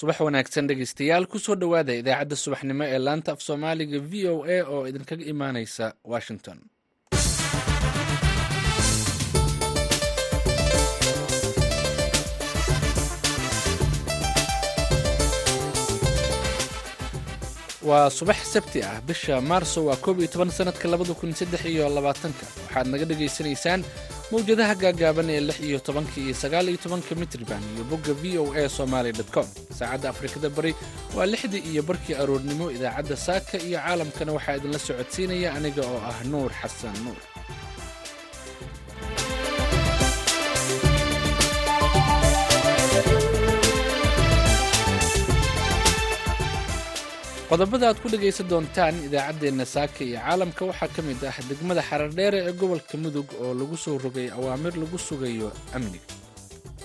subax wanaagsan dhegeystayaal ku soo dhowaada idaacadda subaxnimo ee laanta af soomaaliga v o a oo idinkaga imaaneysa washington. Waa subax sabti ah bisha maarso waa koob iyo toban sanadka labada kun saddex iyo labaatanka. Waxaad naga dhagaysanaysaan mawjadaha gaagaaban ee lix iyo tobanka iyo sagaal iyo tobanka mitriban iyo bogga v o a somaly com. Saacadda afrikada bari waa lixdii iyo barkii aroornimo idaacadda saaka iyo caalamkana waxaa idinla socodsiinaya aniga oo ah nuur xasan nuur qodobada aad ku dhegaysan doontaan idaacaddeenna saaka iyo caalamka waxaa ka mid ah degmada xarardheere ee gobolka mudug oo lagu soo rogay awaamir lagu sugayo amniga.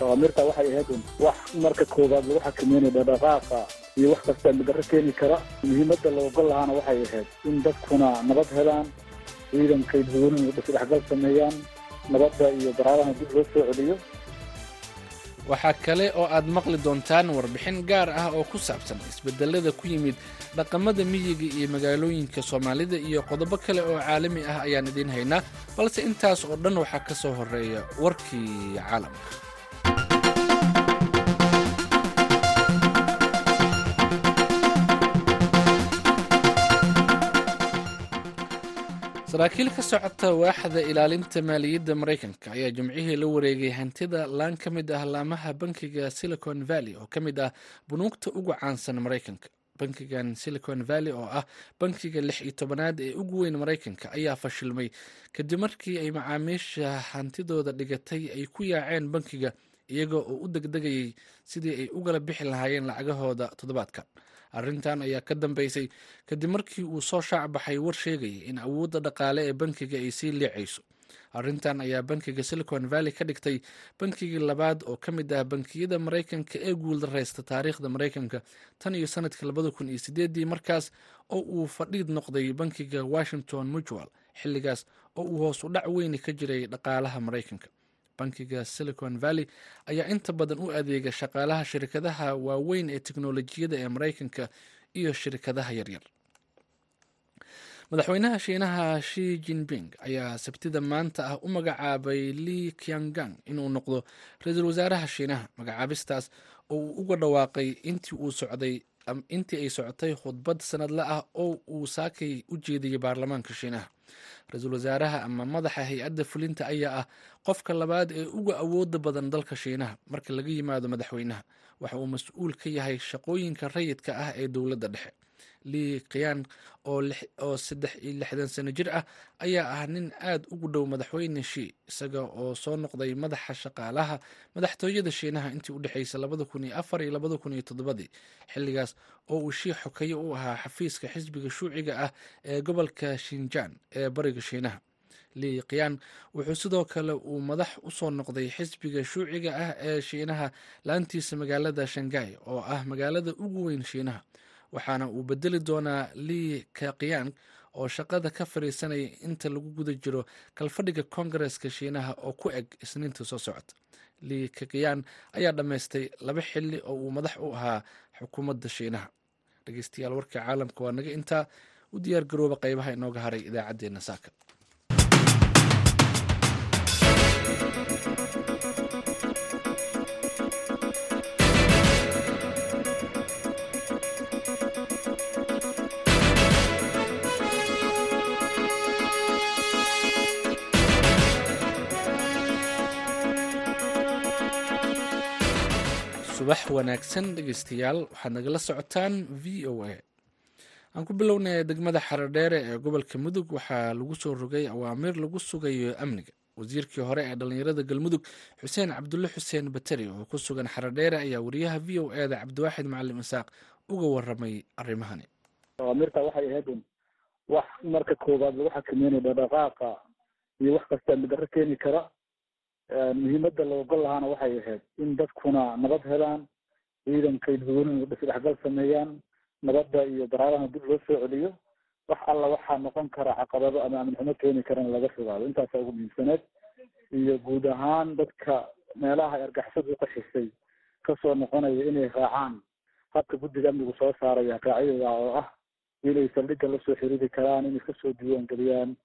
Awaamirta waxay ahayd wax marka koowaad lagu xakameynaya dhaqdhaqaaqa iyo wax kasta midaro keeni kara. Muhiimadda la ogol lahaana waxay ahayd in dadkuna nabad helaan ciidankay dadweynuhu isdhexgal sameeyaan nabadda iyo baraaraha dib loo soo celiyo waxaa kale oo aad maqli doontaan warbixin gaar ah oo ku saabsan isbedelada ku yimid dhaqamada miyiga iyo magaalooyinka soomaalida iyo qodobo kale oo caalami ah ayaan idiin haynaa balse intaas oo dhan waxaa ka soo horreeya warkii caalamka saraakiil ka socota waaxda ilaalinta maaliyadda maraykanka ayaa jimcihii la wareegay hantida laan ka mid ah laamaha bankiga silicon valley oo ka mid ah bunuugta ugu caansan maraykanka. Bankigan silicon valley oo ah bankiga lix iyo tobanaad ee ugu weyn maraykanka ayaa fashilmay kadib markii ay macaamiisha hantidooda dhigatay ay ku yaaceen bankiga iyagoo oo u degdegayay sidii ay ugala bixi lahaayeen lacagahooda toddobaadkan arrintan ayaa ka dambeysay kadib markii uu soo shaac baxay war sheegaya in awoodda dhaqaale ee bankiga ay sii liicayso. Arrintan ayaa bankiga silicon valley ka dhigtay bankigii labaad oo ka mid ah bankiyada maraykanka ee guuldareysta taariikhda maraykanka tan iyo sannadkii labada kun iyo sideedii markaas oo uu fadhiid noqday bankiga washington mutual xilligaas oo uu hoos u dhac weyni ka jiray dhaqaalaha maraykanka bankiga silicon valley ayaa inta badan u adeega shaqaalaha shirkadaha waaweyn ee teknolojiyada ee maraykanka iyo shirkadaha yaryar. Madaxweynaha shiinaha shi jinping ayaa sabtida maanta ah u magacaabay li kiangang inuu noqdo ra'iisul wasaaraha shiinaha magacaabistaas oo uu uga dhawaaqay intii uu socday intii ay socotay khudbad sanadle ah oo uu saakay u jeediyey baarlamaanka shiinaha. Ra'iisul wasaaraha ama madaxa hay'adda fulinta ayaa ah qofka labaad ee uga awooda badan dalka shiinaha marka laga yimaado madaxweynaha. Waxa uu mas'uul ka yahay shaqooyinka rayidka ah ee dowladda dhexe lii kiyaan oo saddex iyo lixdan sano jir ah ayaa ah nin aad ugu dhow madaxweyne shi isaga oo soo noqday madaxa shaqaalaha madaxtooyada shiinaha intii u dhexeysay labada kun iyo afar iyo labada kun iyo toddobadii xilligaas oo uu shii xokeeye u ahaa xafiiska xisbiga shuuciga ah ee gobolka shinjaan ee bariga shiinaha. Lii kiyaan wuxuu sidoo kale uu madax u soo noqday xisbiga shuuciga ah ee shiinaha laantiisa magaalada shangai oo ah magaalada ugu weyn shiinaha waxaana uu bedeli doonaa lii kakiyang oo shaqada ka fadhiisanaya inta lagu guda jiro kalfadhiga kongareska shiinaha oo ku eg isniinta soo socota lii kakiyan ayaa dhammaystay laba xili oo uu madax u ahaa xukuumadda shiinaha. Dhegeystayaal warka caalamka waa naga intaa u diyaar garooba qeybaha inooga haray idaacaddeenna saaka subax wanaagsan dhegeystayaal waxaad nagala socotaan v o a. Aan ku bilownay degmada xaradheere ee gobolka mudug waxaa lagu soo rogay awaamiir lagu sugayo amniga. Wasiirkii hore ee dhallinyarada galmudug xuseen cabdulle xuseen bateri oo ku sugan xaradheere ayaa wariyaha v o e da cabdiwaaxid macalim isaaq uga waramay arrimahani awaamirta waxay ahayd un wax marka koowaad lagu xakameynaya dhaqdhaqaaqa iyo wax kasta midaro keeni kara muhiimadda la ogol lahaana waxay ahayd in dadkuna nabad helaan ciidankay dadweynuhu isdhexgal sameeyaan nabadda iyo baraaraha dib loo soo celiyo wax alla waxaa noqon kara caqabado ama amin xumo keeni karana laga fogaado. Intaasa ugu muhiimsaneed iyo guud ahaan dadka meelaha argaxisadu qaxisay ka soo noqonaya inay raacaan habka guddiga amnigu soo saaraya qaacidada oo ah inay saldhigga la soo xiriiri karaan inay ka soo diiwaan geliyaan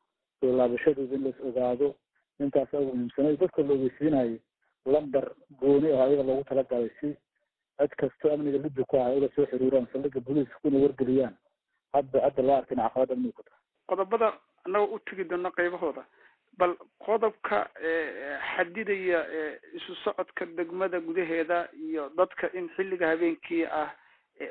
soo laabashadooda in lais ogaado intaas ugu muhiimsanay dadka la ogeysiinayo lamber gooni oo ayaga loogu talagalay si cid kasto amniga liddi ku ah ila soo xiriiraan saldhigga booliiska kuna wargeliyaan. Hadda hadda loo arkin caqabad amniga ku tahay. Qodobada annagoo u tegi doono qaybahooda. Bal qodobka xadidaya isu socodka degmada gudaheeda iyo dadka in xilliga habeenkii ah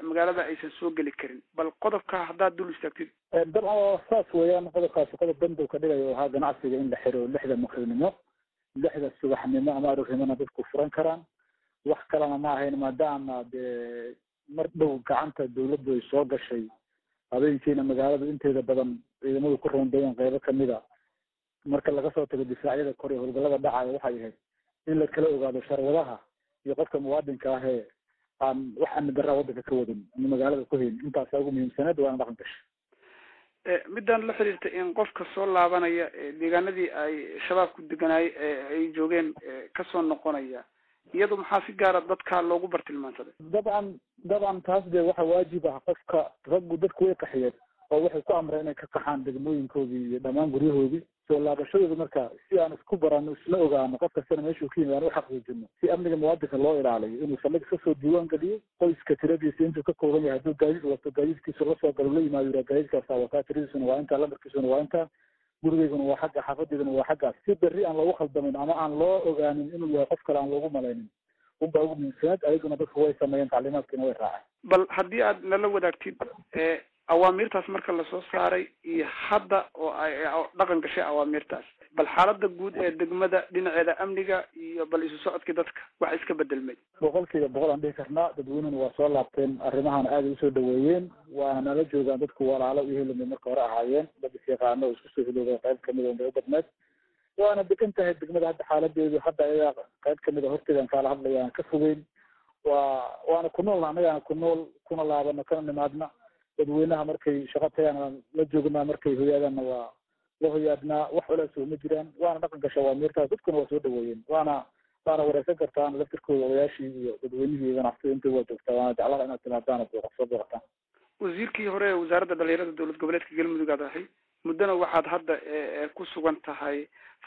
magaalada aysan soo geli karin bal qodobka haddaad dul istaagtid. Dabcan saas weeyaan qodobkaasi qodob bandow ka dhigayo ahaa ganacsiga in la xiro lixda maqribnimo lixda subaxnimo ama aroornimona dadku furan karaan. Wax kalena ma ahayn maadaama dee mar dhow gacanta dawladdu ay soo gashay habeenkiina magaalada inteeda badan ciidamadu ku roondeeyeen qeybo kamida marka laga soo tago difaacyada kor howlgallada dhacaya waxay ahayd in la kala ogaado sharwadaha iyo qofka muwaadinka ah ee aan wax amni daraa waddanka ka wadin ama magaalada ku hayn intaasa ugu muhiimsaneed waana dhaqan gashay. Midaan la xiriirta in qofka soo laabanaya deegaanadii ay shabaabku deganaay ay joogeen ka soo noqonaya iyadu maxaa si gaara dadka loogu bartilmaansaday? Dabcan dabcan taas dee waxa waajib ah. Qofka raggu dadku way qaxiyeen oo waxay ku amreen inay ka qaxaan degmooyinkoodii iyo dhammaan guryahoodii. Soo laabashadooda marka si aan isku barano isla ogaano qof kastana meeshuu ka yimid aan u xaqiijino si amniga muwaadinka loo ilaaliyo inuu saldhig ka soo diiwaan geliyo qoyska tiradiisa intuu ka kooban yahay hadduu gaadiid wato gaadiidkiisu la soo galo la yimaado yira gaadiidkaasaa wataa tiradiisuna waa intaa lambarkiisuna waa intaa gurigeyguna waa xagga xaafadeyduna waa xaggaas. Si berri aan loogu khaldamin ama aan loo ogaanin inuu yahay qof kale aan loogu malaynin unbaa ugu muhiimsanaad ayaguna dadku way sameeyeen tacliimaadkiina way raaceen. Bal haddii aad nala wadaagtid awaamirtaas marka la soo saaray iyo hadda oo ay dhaqan gashay awaamirtaas. Bal xaalada guud ee degmada dhinaceeda amniga iyo bal isu socodkii dadka wax iska bedelmay boqolkiiba boqol aan dhihi karnaa dadweynena waa soo laabteen arrimahana aaday u soo dhaweeyeen waana nala joogaan dadku walaalo iyo helami marka hore ahaayeen dad isyaqaano oo isku soo hilooda qayb ka mid a bay u badneed. Waana degan tahay degmada hadda xaaladeedu hadda ayagaa qayb ka mid a horteedaan kaala hadlaya aan ka fogeyn. Waa waana ku noolna annagaana ku nool kuna laabano kana nimaadna dadweynaha markay shaqo tagaan la joognaa markay hoyaadaanna waa la hoyaadnaa wax culays uma jiraan waana dhaqan gasha waa miirtaas dadkuna waa soo dhaweeyeen waana waana wareysan kartaan laftirkooda odayaashii iyo dadweynihii iyo ganacsatada inta waa joogtaa waana jeclada inaad timaadaan oo soo booqataan. Wasiirkii hore ee wasaaradda dhalinyarada dowlad goboleedka galmudug aad ahay muddana waxaad hadda ku sugan tahay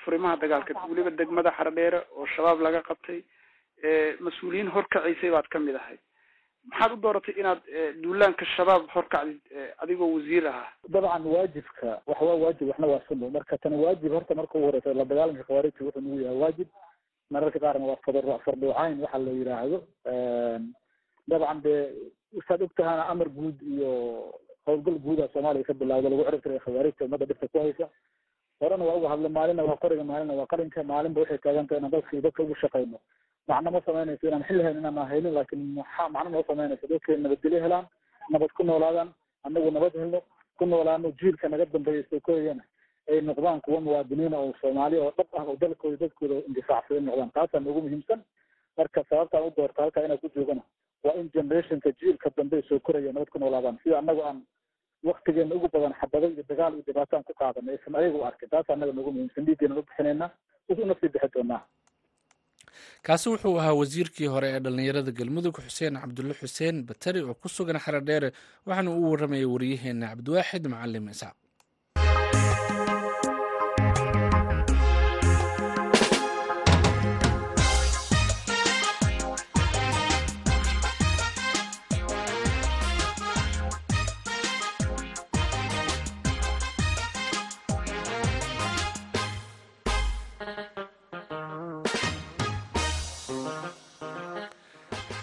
furimaha dagaalka weliba degmada xaradheere oo shabaab laga qabtay mas'uuliyiin horkacaysay baad ka mid ahay maxaad u dooratay inaad duulaanka shabaab horkacdid adigoo wasiir ahaa? Dabcan waajibka wax waa waajib waxna waa sunno marka tani waajib horta marka ugu horeysa la dagaalanka khawaarijta wuxuu nagu yahay waajib. Mararka qaarna waa fadar fardhuucayn waxa la yidhaahdo dabcan dee saad ogtahana amar guud iyo howlgal guuda soomaaliya ka bilawda lagu cirib tiray khawaarijta ummadda dhibka ku haysa. Horena waa uga hadla maalina waa qoriga maalina waa qalinka maalinba waxay taagan tahay inaan dadka dadka ugu shaqayno macno ma samaynayso inaan xilli hayn inaan haynin laakiin maxaa macno noo samaynaysa dadkay nabadgelyo helaan nabad ku noolaadaan anagu nabad helno ku noolaano jiilka naga dambeeya soo korayana ay noqdaan kuwa muwaadiniina oo soomaali oo dhab ah oo dalkooda dadkooda indifaacsaday noqdaan taasaan ugu muhiimsan marka sababtaan u doorta halkaa inaan ku joogana waa in generationka jiilka dambe soo koraya nabad ku noolaadaan sida anagu aan waktigeena ugu badan xabado iyo dagaal iyo dhibaato aan ku qaadana aysan ayaga u arkin taas anaga noogu muhiimsan dhiiggeena u bixinayna una sii bixi doonaa kaasi wuxuu ahaa wasiirkii hore ee dhallinyarada galmudug xuseen cabdulle xuseen batari oo ku sugan xaradheere waxaana uu warramayay waryaheena cabdiwaaxid macalim isaaq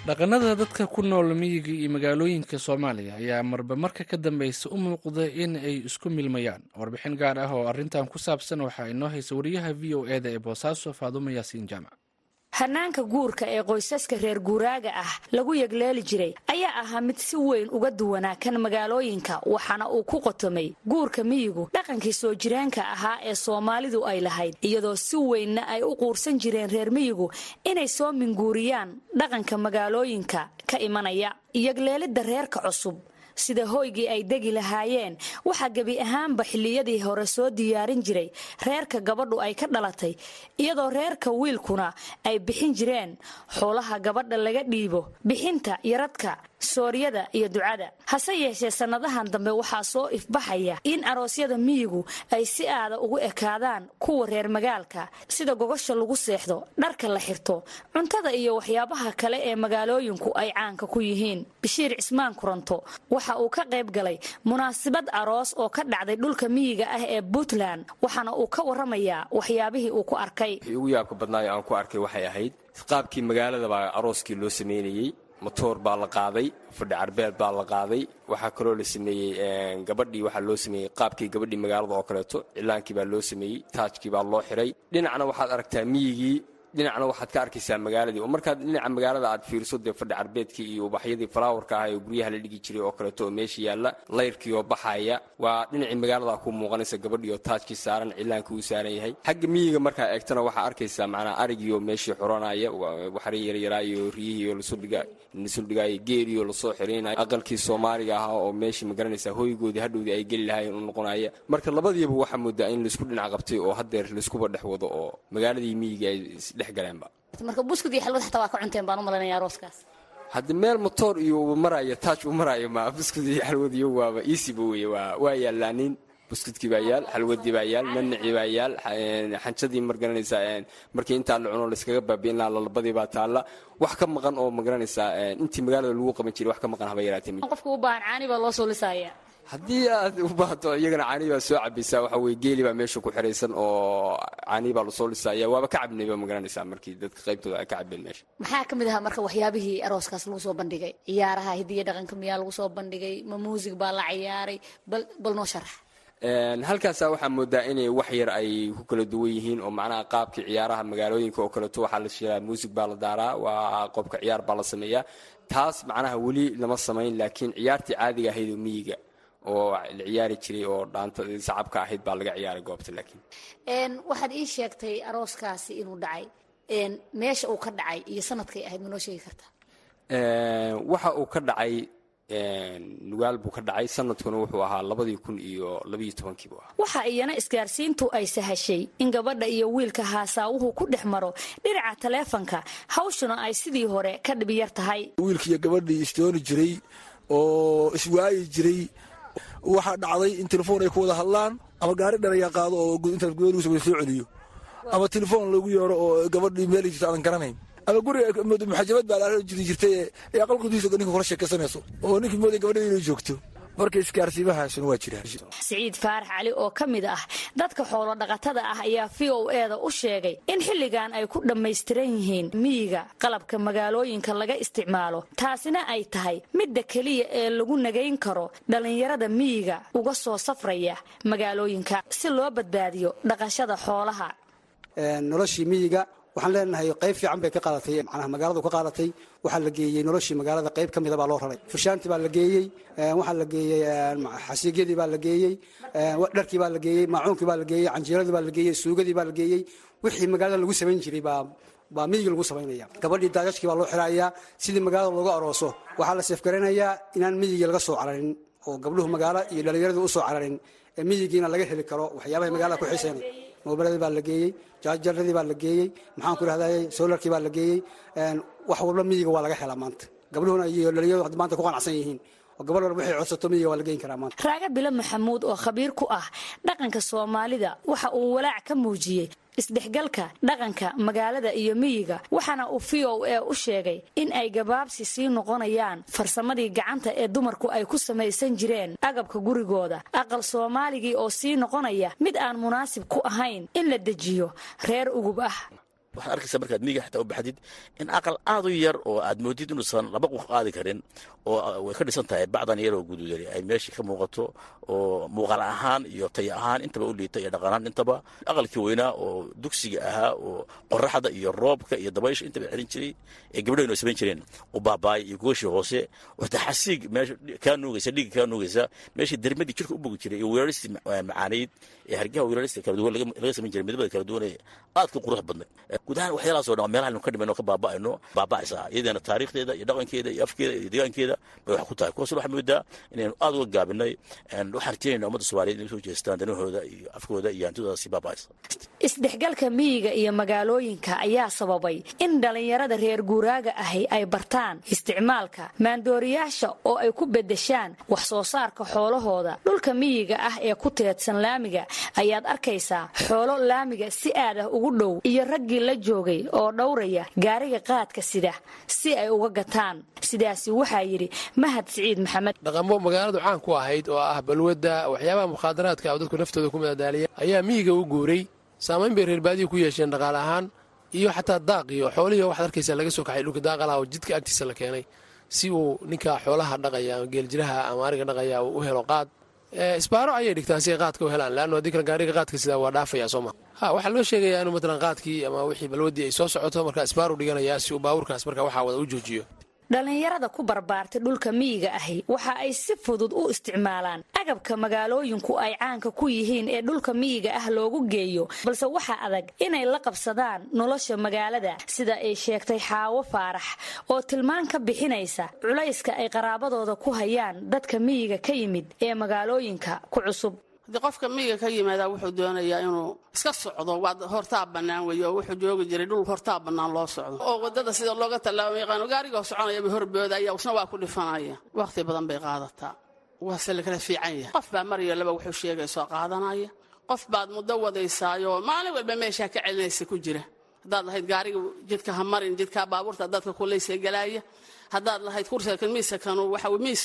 dhaqanada dadka ku nool miyiga iyo magaalooyinka soomaaliya ayaa marba marka ka dambeysa u muuqda in ay isku milmayaan. Warbixin gaar ah oo arrintan ku saabsan waxaa inoo haysa wariyaha v o e da ee boosaaso faadumo yaasiin jaamac hanaanka guurka ee qoysaska reer guuraaga ah lagu yegleeli jiray ayaa ahaa mid si weyn uga duwanaa kan magaalooyinka waxaana uu ku qotomay guurka miyigu dhaqankii soo jireenka ahaa ee soomaalidu ay lahayd iyadoo si weynna ay u quursan jireen reer miyigu inay soo minguuriyaan dhaqanka magaalooyinka ka imanaya. Yegleelidda reerka cusub sida hoygii ay degi lahaayeen. Waxaa gebi ahaanba xilliyadii hore soo diyaarin jiray. Reerka gabadhu ay ka dhalatay iyadoo reerka wiilkuna ay bixin jireen. Xoolaha gabadha laga dhiibo bixinta yaradka sooryada iyo ducada. Hase yeeshee sannadahan dambe waxaa soo ifbaxaya in aroosyada miyigu ay si aada ugu ekaadaan kuwa reer magaalka sida gogosha lagu seexdo dharka la xirto cuntada iyo waxyaabaha kale ee magaalooyinku ay caanka ku yihiin. Bashiir cismaan kuranto waxa uu ka qayb galay munaasabad aroos oo ka dhacday dhulka miyiga ah ee puntland waxaana uu ka waramayaa waxyaabihii uu ku arkay. Ugu yaabka badnaayo aan ku arkay waxay ahayd qaabkii magaalada baa arooskii loo sameynayey motoor baa la qaaday fadhi carbeed baa la qaaday. Waxaa kaloo la sameeyey gabadhii waxaa loo sameeyey qaabkii gabadhii magaalada oo kaleeto. Cilaankii baa loo sameeyey taajkii baa loo xiray. Dhinacna waxaad aragtaa miyigii dhinacna waxaad ka arkaysaa magaaladii. Oo markaad dhinaca magaalada aad fiiriso dee fadhi carbeedkii iyo ubaxyadii falaawarka ah ee guryaha la dhigi jiray oo kaleeto oo meesha yaalla layrkii oo baxaya waa dhinacii magaalada ku muuqanaysa gabadhii oo taajkii saaran cilaankii uu saaran yahay. Xagga miyiga markaa eegtana waxaa arkaysaa macnaa arigii oo meeshii xoranaya waxri yaryaraa iyo riyihii oo la soo dhigaayo geelii oo la soo xiraynaya aqalkii soomaaliga ahaa oo meeshii ma garanaysaa hoygoodii hadhowdii ay geli lahaayeen u noqonaya marka labadiiba waxaa moodaa in la isku dhinac qabtay oo haddeer laiskuba dhex wado oo magaaladii miyiga ay marka buskud iyo xalwad xataa waa ka cunteen baan u malanaya arooskaas haddi meel motoor iyo uba maraayo taaj u maraayo ma buskud iyo xalwad iyo waaba iisiba weye waa waa yaallaanin buskudkii baa yaal xalwadii baa yaal manacii baa yaal xanjadii margaranaysaa markii intaa la cuno layskaga baabiin lahaa lalabadii baa taalla. Wax ka maqan oo ma garanaysaa intii magaalada lagu qaban jiray wax ka maqan haba yaraatee qofka u baahan caani baa loo soo lisaya haddii aad u baahato iyagana caanii baa soo cabaysaa waxa weye geeli baa meesha ku xiraysan oo caanii baa la soo lisaya waaba ka cabnayba ma garanaysaa markii dadka qaybtooda ay ka cabeen meesha. Maxaa ka mid ahaa marka waxyaabihii arooskaas lagu soo bandhigay? Ciyaaraha hidiya dhaqanka miyaa lagu soo bandhigay? Ma muusig baa la ciyaaray? Bal noo sharax halkaasa waxaa moodaa inay wax yar ay ku kala duwan yihiin oo macnaha qaabkii ciyaaraha magaalooyinka oo kaleeto waxaa la sheegaa muusig baa la daaraa waa qobka ciyaar baa la sameeyaa. Taas macnaha weli lama samayn laakiin ciyaartii caadiga ahayd oo miyiga oo la ciyaari jiray oo dhaanta sacabka ahayd baa laga ciyaaray goobta laakiin. Waxaad ii sheegtay arooskaasi inuu dhacay. Meesha uu ka dhacay iyo sanadkay ahayd ma noo sheegi kartaa waxa uu ka dhacay nugaal buu ka dhacay. Sanadkuna wuxuu ahaa labadii kun iyo labayo tobankii buu ahaa. Waxa iyana isgaarsiintu ay sahashay. In gabadha iyo wiilka haasaawuhu ku dhex maro. Dhinaca taleefanka hawshuna ay sidii hore ka dhibiyar tahay. Wiilkiiyo gabadhii isdooni jiray oo iswaayi jiray waxaa dhacday in telefoon ay ku wada hadlaan ama gaari dharayaa qaado oo intaas gudahdiisa wada soo celiyo. Ama telefoon lagu yeero oo gabadhii meel jirta aadan garanayn. Ama guriga muxaajabad baa la jiri jirtay ee aqalkudiisa ninka kula sheekaysanayso oo ninkii mooday gabadha inay joogto marka isgaarsiimahaasuna waa jiraan. Siciid faarax cali oo ka mid ah dadka xoolo dhaqatada ah ayaa v o eda u sheegay in xilligan ay ku dhammaystiran yihiin miyiga qalabka magaalooyinka laga isticmaalo. Taasina ay tahay midda keliya ee lagu nagayn karo dhallinyarada miyiga uga soo safraya magaalooyinka si loo badbaadiyo dhaqashada xoolaha. Noloshii miyiga waxaan leenahay qayb fiican bay ka qaadatay macnaha magaaladu ka qaadatay. Waxaa la geeyey noloshii magaalada qayb ka mida baa loo raray. Fushaantii baa la geeyey waxaa la geeyey xasiigyadii baa la geeyey dharkii baa la geeyey maacuunkii baa la geeyey canjeeradii baa la geeyey suugadii baa la geeyey. Wixii magaalada lagu samayn jiray baa baa miyiga lagu samaynaya gabadhii daajashkii baa loo xirayaa sidii magaalada loogu arooso. Waxaa la seefgaraynayaa inaan miyiga laga soo cararin oo gabdhuhu magaalo iyo dhallinyaradii u soo cararin ee miyigiina laga heli karo waxyaabahay magaalada ku xiisaynay moobiladii baa la geeyey jaajaradii baa la geeyey maxaan ku rahdaye soolarkii baa la geeyey wax walba miyiga waa laga helaa maanta. Gabdhuhuna iyo dhalinyaradu maanta ku qanacsan yihiin maanta. Raaga bilo maxamuud oo khabiir ku ah dhaqanka soomaalida waxa uu walaac ka muujiyey isdhexgalka dhaqanka magaalada iyo miyiga waxaana uu v o a u sheegay in ay gabaabsi sii noqonayaan farsamadii gacanta ee dumarku ay ku samaysan jireen agabka gurigooda. Aqal soomaaligii oo sii noqonaya mid aan munaasib ku ahayn in la dejiyo reer ugub ah waxaad arkaysaa markaad miyiga xataa u baxdid in aqal aad u yar oo aad moodid inuusan laba qof qaadi karin oo way ka dhisan tahay bacdan yaroo guduudani ay meeshii ka muuqato oo muuqaal ahaan iyo tayo ahaan intaba u liita iyo dhaqanaan intaba. Aqalkii weynaa oo dugsiga ahaa oo qoraxda iyo roobka iyo dabaysha intaba celin jiray ee gabdhahaynu ay samayn jireen. U iyo gooshii hoose. Wata xasiig meesha kaa nuugaysa dhiigga kaa nuugaysa. Meeshii dermadii jirka u bogi jiray iyo weeralistii macaanayd ee hargaha weeralistii kala duwan laga samayn jiray midabada kala duwan ee aadka qurux badnay. Guud ahaan waxyaalahaas o dhan meelaha aynu ka dhimayno ka baaba'ayno baaba'aysaa. Iyadana taariikhdeeda iyo dhaqankeeda iyo afkeeda iyo deegaankeeda bay wax ku tahay. Kuwaasna waxaa moodaa inaynu aad uga gaabinay waxaan rajeynayna ummadda soomaaliyeed inay soo jeestaan danahooda iyo afkooda iyo hantidooda si baaba'aysa. Isdhexgalka miyiga iyo magaalooyinka ayaa sababay in dhallinyarada reer guuraaga ahi ay bartaan isticmaalka maandooriyaasha oo ay ku beddeshaan wax soo saarka xoolahooda. Dhulka miyiga ah ee ku teedsan laamiga ayaad arkaysaa xoolo laamiga si aad ah ugu dhow iyo raggii la joogay oo dhowraya gaariga qaadka sida si ay uga gataan. Sidaasi waxaa yidhi mahad siciid maxamed. Dhaqamo magaaladu caan ku ahayd oo ah balwadda waxyaabaha mukhaadaraadka dadku naftooda ku madadaaliya ayaa miyiga u guuray. Saamayn bay reer baadiya ku yeesheen dhaqaale ahaan iyo xataa daaq iyo xoolihii waxaad arkaysaa laga soo kaxay dhulka daaqalaha oo jidka agtiisa la keenay si uu ninka xoolaha dhaqaya ama geeljiraha ama ariga dhaqaya u helo qaad isbaaro ayay dhigtaan si ay qaadka u helaan leanno haddii kale gaariga qaadka sidaa waa dhaafaya soo ma. Ha waxaa loo sheegayaa inuu matalan qaadkii ama wixii balwaddii ay soo socoto marka isbaaru dhiganayaa si uu baabuurkaas marka waxaa wada u joojiyo dhallinyarada ku barbaartay dhulka miyiga ahi waxa ay si fudud u isticmaalaan. Agabka magaalooyinku ay caanka ku yihiin ee dhulka miyiga ah loogu geeyo balse waxaa adag inay la qabsadaan nolosha magaalada sida ay sheegtay xaawo faarax oo tilmaan ka bixinaysa culayska ay qaraabadooda ku hayaan dadka miyiga ka yimid ee magaalooyinka ku cusub haddii qofka miyiga ka yimaada wuxuu doonayaa inuu iska socdo waa hortaa bannaan weeye oo wuxuu joogi jiray dhul hortaa bannaan loo socdo. Oo waddada sida looga tallaabo yaqaano gaarigoo soconayaba horboodaya usna waa ku dhifanaya. Wakhti badan bay qaadataa. Waase la kala fiican yahay. Qof baa mariyo laba wuxuu sheegaysoo qaadanaya. Qof baad muddo wadaysaayoo maalin walba meeshaa ka celinaysa ku jira. Haddaad lahayd gaariga jidka ha marin jidkaa baabuurta dadka kulaysa galaaya haddaad lahayd kursiga kan miiska kanu waxa miis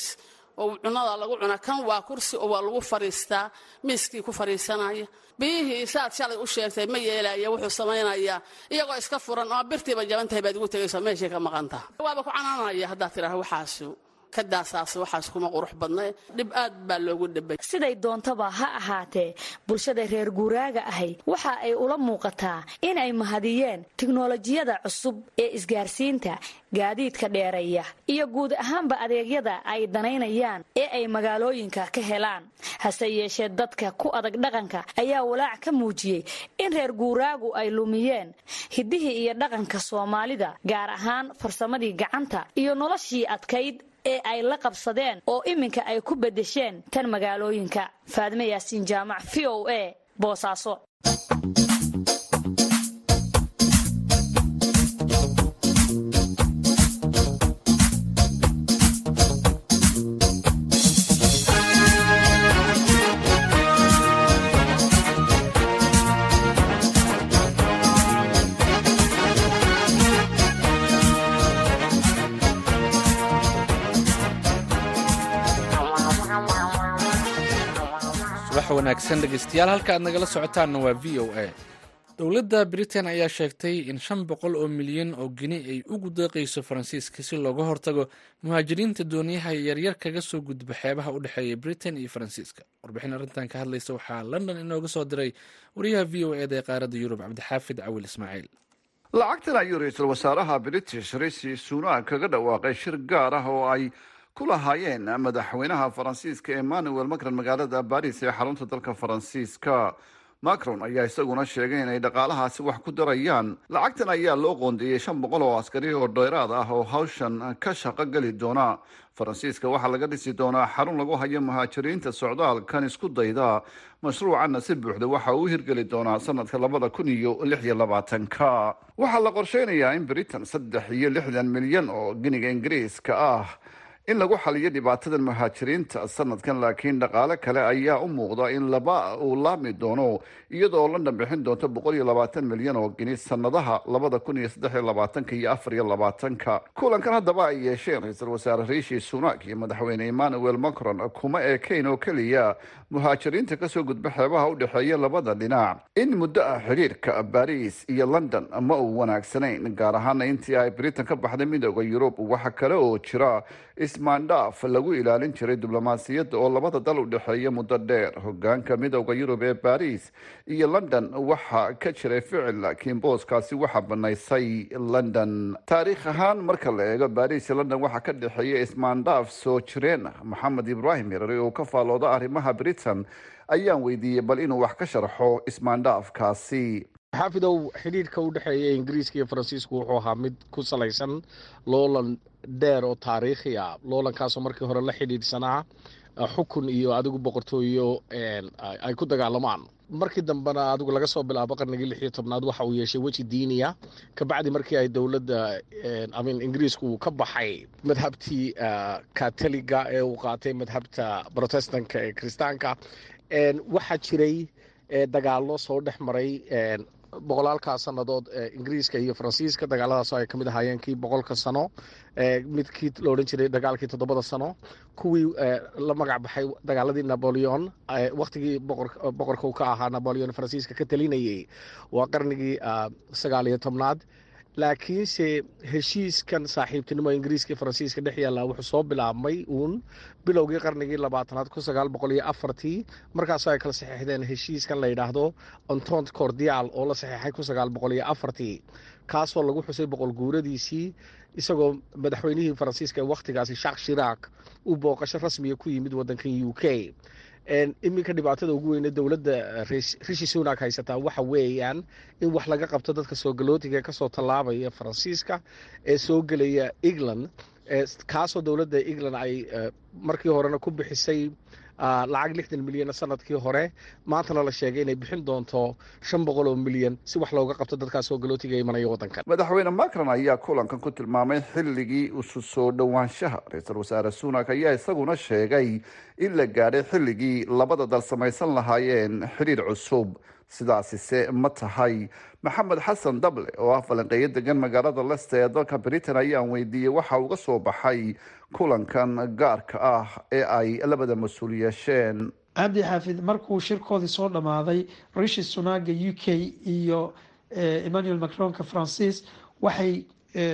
oo cunada lagu cuna. Kan waa kursi oo waa lagu fariistaa miiskii ku fariisanaya. Biyihii saad shalay u sheegtay ma yeelaya wuxuu samaynayaa. Iyagoo iska furan oo birtiiba jaban tahay baad ugu tegayso meeshay ka maqantaha waaba ku canaanaya haddaad tidhaah waxaasu kadaasaas waxaas kuma qurux badna dhib aad baa loogu dhibay siday doontaba ha ahaatee bulshada reer guuraaga ahi waxa ay ula muuqataa in ay mahadiyeen tiknolojiyada cusub ee isgaarsiinta gaadiidka dheereeya iyo guud ahaanba adeegyada ay danaynayaan ee ay magaalooyinka ka helaan. Hase yeeshee dadka ku adag dhaqanka ayaa walaac ka muujiyey in reer guuraagu ay lumiyeen hiddihii iyo dhaqanka soomaalida gaar ahaan farsamadii gacanta iyo noloshii adkayd ee ay la qabsadeen oo iminka ay ku beddesheen tan magaalooyinka. Faadime yaasiin jaamac v o a boosaaso wanaagsan dhegeystayaal halka aad nagala socotaanna waa v o a. Dowladda britain ayaa sheegtay in shan boqol oo milyan oo geni ay ugu deeqayso faransiiska si looga hortago muhaajiriinta dooniyaha yaryar kaga soo gudba xeebaha u dhexeeya britain iyo faransiiska. Warbixin arrintan ka hadlaysa waxaa london inooga soo diray wariyaha v o eda ee qaaradda yurub cabdixaafid cawil ismaaciil. Lacagtan ayuu ra'iisul wasaaraha british rishi sunak kaga dhawaaqay shir gaar ah oo ay ku lahaayeen madaxweynaha faransiiska emmanuel macron magaalada baris ee xarunta dalka faransiiska. Macron ayaa isaguna sheegay inay dhaqaalahaasi wax ku darayaan. Lacagtan ayaa loo qoondeeyey shan boqol oo askari oo dheeraad ah oo hawshan ka shaqo geli doona. Faransiiska waxaa laga dhisi doonaa xarun lagu hayo muhaajiriinta socdaalkan isku dayda. Mashruucanna si buuxda waxa uu hirgeli doonaa sanadka labada kun iyo lix iyo labaatanka. Waxaa la qorsheynayaa in britain saddex iyo lixdan milyan oo giniga ingiriiska ah in lagu xaliyo dhibaatadan muhaajiriinta sanadkan laakiin dhaqaale kale ayaa u muuqda in laba uu laami doono iyadoo london bixin doonto boqol iyo labaatan milyan oo gini sanadaha labada kun iyo saddex iyo labaatanka iyo afar iyo labaatanka. Kulankan haddaba ay yeesheen ra'iisul wasaare riishi sunak iyo madaxweyne emmanuel macron kuma ekeyn oo keliya muhaajiriinta ka soo gudba xeebaha u dhexeeya labada dhinac. In muddo ah xiriirka baris iyo london ma uu wanaagsanayn gaar ahaana intii ay britain ka baxday midooda yurub waxa kale oo jira ismaandhaaf lagu ilaalin jiray diblomaasiyadda oo labada dal u dhexeeya muddo dheer. Hogaanka midooda yurub ee baris iyo london waxaa ka jiray ficil laakiin booskaasi waxaa banaysay london. Taariikh ahaan marka la eego baris iyo london waxaa ka dhexeeya ismaandhaaf soo jireen. Maxamed ibraahim yarari oo ka faalooda arrimaha britain ayaan weydiiyey bal inuu wax ka sharxo ismaandhaafkaasi xaafidow xidhiidhka u dhexeeya ingiriiska iyo faransiisku wuxuu ahaa mid ku salaysan loolan dheer oo taariikhi ah. Loolankaasoo markii hore la xidhiidhsanaa xukun iyo adigu boqortooyo ay ku dagaalamaan. Markii dambena adigu laga soo bilaabo qarnigii lix tobnaad waxa uu yeeshay weji diiniya. Kabacdi markii ay dowladda amin ingiriisku uu ka baxay madhabtii katoliga ee uu qaatay madhabta protestanka ee kiristaanka waxaa jiray dagaallo soo dhex maray boqolaalkaa sannadood ingiriiska iyo faransiiska dagaaladaasoo ay ka mid ahaayeen kii boqolka sano midkii la odhan jiray dagaalkii toddobada sano kuwii la magac baxay dagaaladii naboleon wakhtigii boqorka uu ka ahaa naboleon faransiiska ka talinayay waa qarnigii sagaal iyo tobnaad laakiinse heshiiskan saaxiibtinimo ingiriiska faransiiska dhex yaallaa wuxuu soo bilaabmay uun bilowgii qarnigii labaatanaad kun sagaal boqol iyo afartii. Markaasoo ay kala saxeixdeen heshiiskan la yidhaahdo ontont cordial oo la saxeixay kun sagaal boqol iyo afartii. Kaasoo lagu xusay boqol guuradiisii isagoo madaxweynihii faransiiska ee wakhtigaasi shak shirak uu booqasho rasmiga ku yimid waddankan u k iminka dhibaatada ugu weyne dowladda rishi sunak haysataa waxa weeyaan in wax laga qabto dadka soo galootiga ka soo tallaabaya faransiiska ee soo gelaya england kaasoo dowladda england ay markii horena ku bixisay lacag lixdan milyan sannadkii hore maantana la sheegay inay bixin doonto shan boqol oo milyan si wax looga qabto dadkaas oo galootiga imanaya waddankan madaxweyne macron ayaa kulankan ku tilmaamay xilligii isu soo dhowaanshaha ra'iisul wasaare sunak ayaa isaguna sheegay in la gaadhay xilligii labada dal samaysan lahaayeen xidhiir cusub sidaasise ma tahay. Maxamed xasan dable oo ah falanqeeyo degan magaalada leste ee dalka britain ayaan weydiiyey waxa uga soo baxay kulankan gaarka ah ee ay labada mas'uul yeesheen. Cabdi xaafid markuu shirkoodii soo dhammaaday rishi sunaga u k iyo emmanuel macronka francis waxay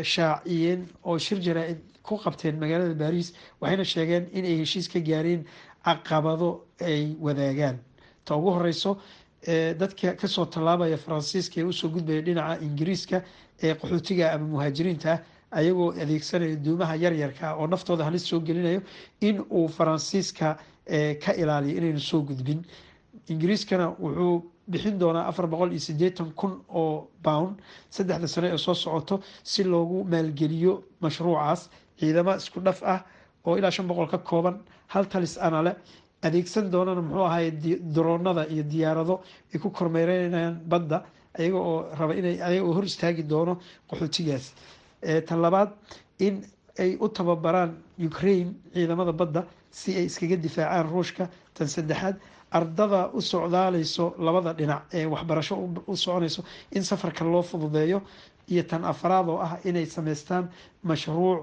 shaaciyeen oo shir jaraa-id ku qabteen magaalada baris waxayna sheegeen inay heshiis ka gaareen caqabado ay wadaagaan. Ta ugu horeyso dadka ka soo tallaabaya faransiiska ee u soo gudbaya dhinaca ingiriiska ee qaxootiga ama muhaajiriinta ayagoo adeegsanaya duumaha yaryarka oo naftooda halis soo gelinayo in uu faransiiska ka ilaaliyo inaynu soo gudbin. Ingiriiskana wuxuu bixin doonaa afar boqol iyo sideetan kun oo pound saddexda sano ee soo socoto si loogu maalgeliyo mashruucaas. Ciidamo isku dhaf ah oo ilaa shan boqol ka kooban hal talis ana le adeegsan doonana muxuu ahaay daroonada iyo diyaarado ay ku kormeereynayaan badda ayaga oo raba inay ayaga hor istaagi doono qaxootigaas. Tan labaad in ay u tababaraan ukraine ciidamada badda si ay iskaga difaacaan ruushka. Tan saddexaad ardada u socdaaleyso labada dhinac ee waxbarasho u soconayso in safarka loo fududeeyo. Iyo tan afaraad oo ah inay sameystaan mashruuc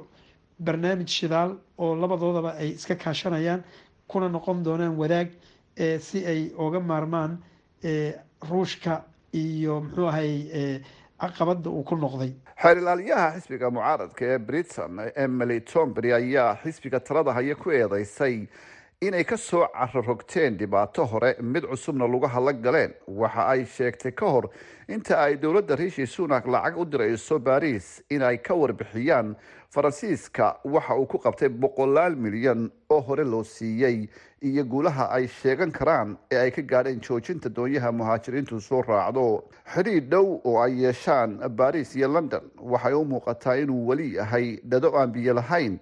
barnaamij shidaal oo labadoodaba ay iska kaashanayaan kuna noqon doonaan wadaag si ay oga maarmaan ruushka iyo muxuu ahay caqabada uu ku noqday. Xeer ilaaliyaha xisbiga mucaaradka ee britain emily tombery ayaa xisbiga talada haya ku eedeysay inay ka soo cararogteen dhibaato hore mid cusubna lugaha la galeen. Waxa ay sheegtay ka hor inta ay dowladda riishi sunak lacag u dirayso baris in ay ka warbixiyaan faransiiska waxa uu ku qabtay boqolaal milyan oo hore loo siiyey iyo guulaha ay sheegan karaan ee ay ka gaadheen joojinta doonyaha muhaajiriintu soo raacdo. Xidhiidh dhow oo ay yeeshaan baris iyo london waxay u muuqataa inuu weli yahay dhado aan biyo lahayn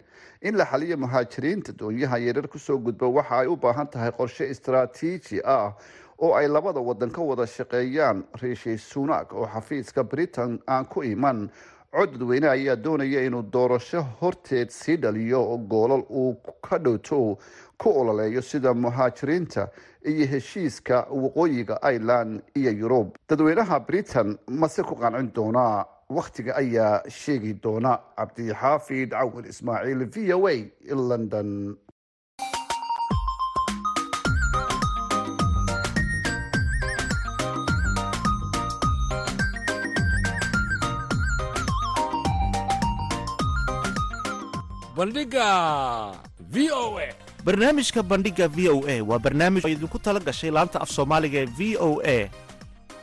in la xaliyo muhaajiriinta doonyaha yaryar ku soo gudba waxa ay u baahan tahay qorshe istaraatiiji ah oo ay labada wadan ka wada shaqeeyaan. Riishi sunak oo xafiiska britain aan ku iman cod dadweyne ayaa doonaya inuu doorasho horteed sii dhaliyo goolal uu ka dhowto ku ololeeyo sida muhaajiriinta iyo heshiiska waqooyiga ireland iyo yurub. Dadweynaha britain mase ku qancin doonaa wakhtiga ayaa sheegi doona cabdixaafid cawil ismaaciil v o a london. Barnaamijka bandhiga v o a waa barnaamij idinku tala gashay laanta af soomaaliga ee v o a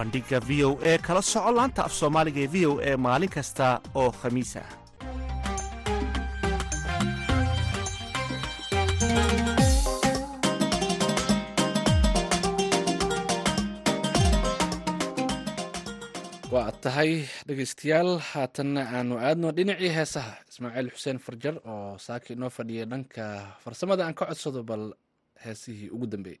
bandhiga v o e kala soco laanta af soomaaliga ee v o a maalin kasta oo khamiis ah waa tahay dhegaystayaal haatanna aanu aadno dhinacii heesaha. Ismaaciil xuseen farjar oo saaki inoo fadhiya dhanka farsamada aan ka codsado bal heesihii ugu dambeeyey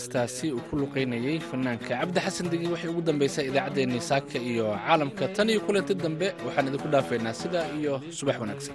heestaasi uu ku luqaynayay fanaanka. Cabdi xasan degi waxay ugu dambaysaa idaacaddeenni saaka iyo caalamka tan iyo kulanti dambe waxaan idinku dhaafaynaa sidaa iyo subax wanaagsan.